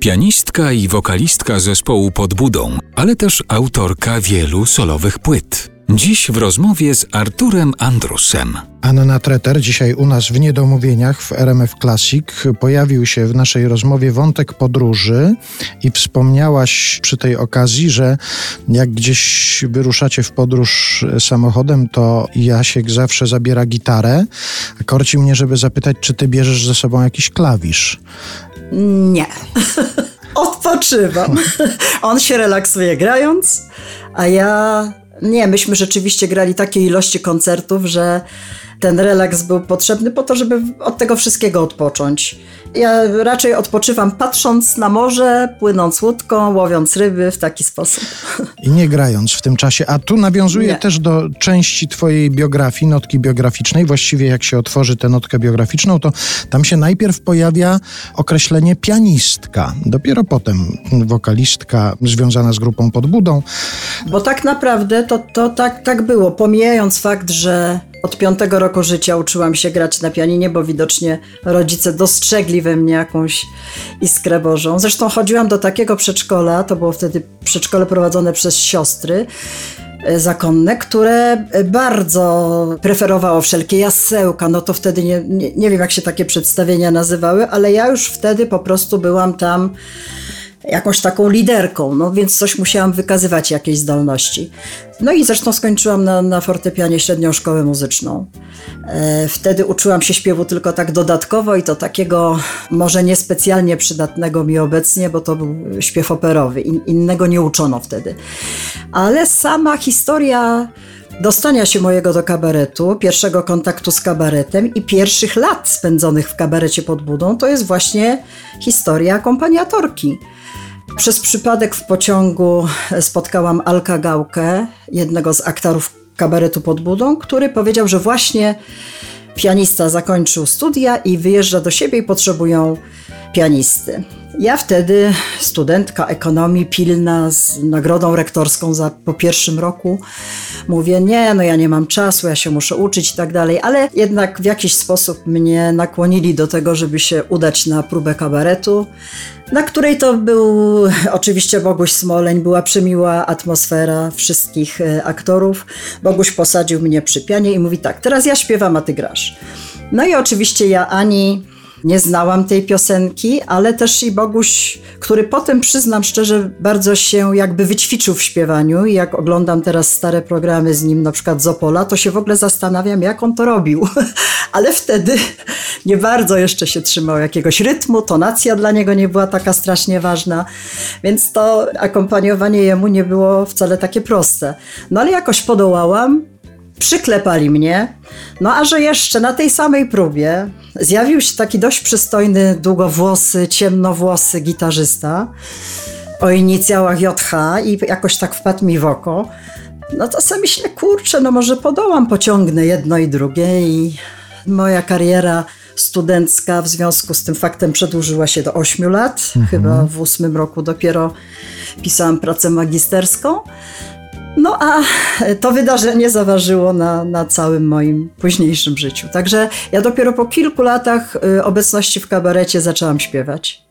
pianistka i wokalistka zespołu pod budą, ale też autorka wielu solowych płyt. Dziś w rozmowie z Arturem Andrusem. Anna Treter, dzisiaj u nas w Niedomówieniach w RMF Classic, pojawił się w naszej rozmowie wątek podróży i wspomniałaś przy tej okazji, że jak gdzieś wyruszacie w podróż samochodem, to Jasiek zawsze zabiera gitarę. Korci mnie, żeby zapytać, czy ty bierzesz ze sobą jakiś klawisz? Nie. Odpoczywam. On się relaksuje grając, a ja nie, myśmy rzeczywiście grali takie ilości koncertów, że ten relaks był potrzebny po to, żeby od tego wszystkiego odpocząć. Ja raczej odpoczywam patrząc na morze, płynąc łódką, łowiąc ryby w taki sposób. I nie grając w tym czasie. A tu nawiązuje nie. też do części twojej biografii, notki biograficznej. Właściwie jak się otworzy tę notkę biograficzną, to tam się najpierw pojawia określenie pianistka. Dopiero potem wokalistka związana z grupą Podbudą. Bo tak naprawdę to, to tak, tak było. Pomijając fakt, że od piątego roku życia uczyłam się grać na pianinie, bo widocznie rodzice dostrzegli we mnie jakąś iskrę Bożą. Zresztą chodziłam do takiego przedszkola, to było wtedy przedszkole prowadzone przez siostry e, zakonne, które bardzo preferowało wszelkie jasełka, no to wtedy nie, nie, nie wiem jak się takie przedstawienia nazywały, ale ja już wtedy po prostu byłam tam jakąś taką liderką, no więc coś musiałam wykazywać, jakieś zdolności. No i zresztą skończyłam na, na fortepianie średnią szkołę muzyczną. E, wtedy uczyłam się śpiewu tylko tak dodatkowo i to takiego może niespecjalnie przydatnego mi obecnie, bo to był śpiew operowy. In, innego nie uczono wtedy. Ale sama historia dostania się mojego do kabaretu, pierwszego kontaktu z kabaretem i pierwszych lat spędzonych w kabarecie pod budą, to jest właśnie historia akompaniatorki. Przez przypadek w pociągu spotkałam Alka Gałkę, jednego z aktorów kabaretu pod budą, który powiedział, że właśnie pianista zakończył studia i wyjeżdża do siebie i potrzebują pianisty. Ja wtedy, studentka ekonomii, pilna z nagrodą rektorską za, po pierwszym roku, mówię: Nie, no ja nie mam czasu, ja się muszę uczyć i tak dalej, ale jednak w jakiś sposób mnie nakłonili do tego, żeby się udać na próbę kabaretu, na której to był oczywiście Boguś Smoleń, była przemiła atmosfera wszystkich e, aktorów. Boguś posadził mnie przy pianie i mówi: Tak, teraz ja śpiewam, a ty grasz. No i oczywiście ja ani nie znałam tej piosenki, ale też i Boguś, który potem przyznam szczerze, bardzo się jakby wyćwiczył w śpiewaniu i jak oglądam teraz stare programy z nim, na przykład z Opola, to się w ogóle zastanawiam, jak on to robił. ale wtedy nie bardzo jeszcze się trzymał jakiegoś rytmu, tonacja dla niego nie była taka strasznie ważna, więc to akompaniowanie jemu nie było wcale takie proste. No ale jakoś podołałam, przyklepali mnie. No a że jeszcze na tej samej próbie zjawił się taki dość przystojny, długowłosy, ciemnowłosy gitarzysta o inicjałach JH i jakoś tak wpadł mi w oko. No to sobie myślę, kurczę, no może podołam, pociągnę jedno i drugie i moja kariera studencka w związku z tym faktem przedłużyła się do 8 lat. Mhm. Chyba w ósmym roku dopiero pisałam pracę magisterską. No a to wydarzenie zaważyło na, na całym moim późniejszym życiu. Także ja dopiero po kilku latach y, obecności w kabarecie zaczęłam śpiewać.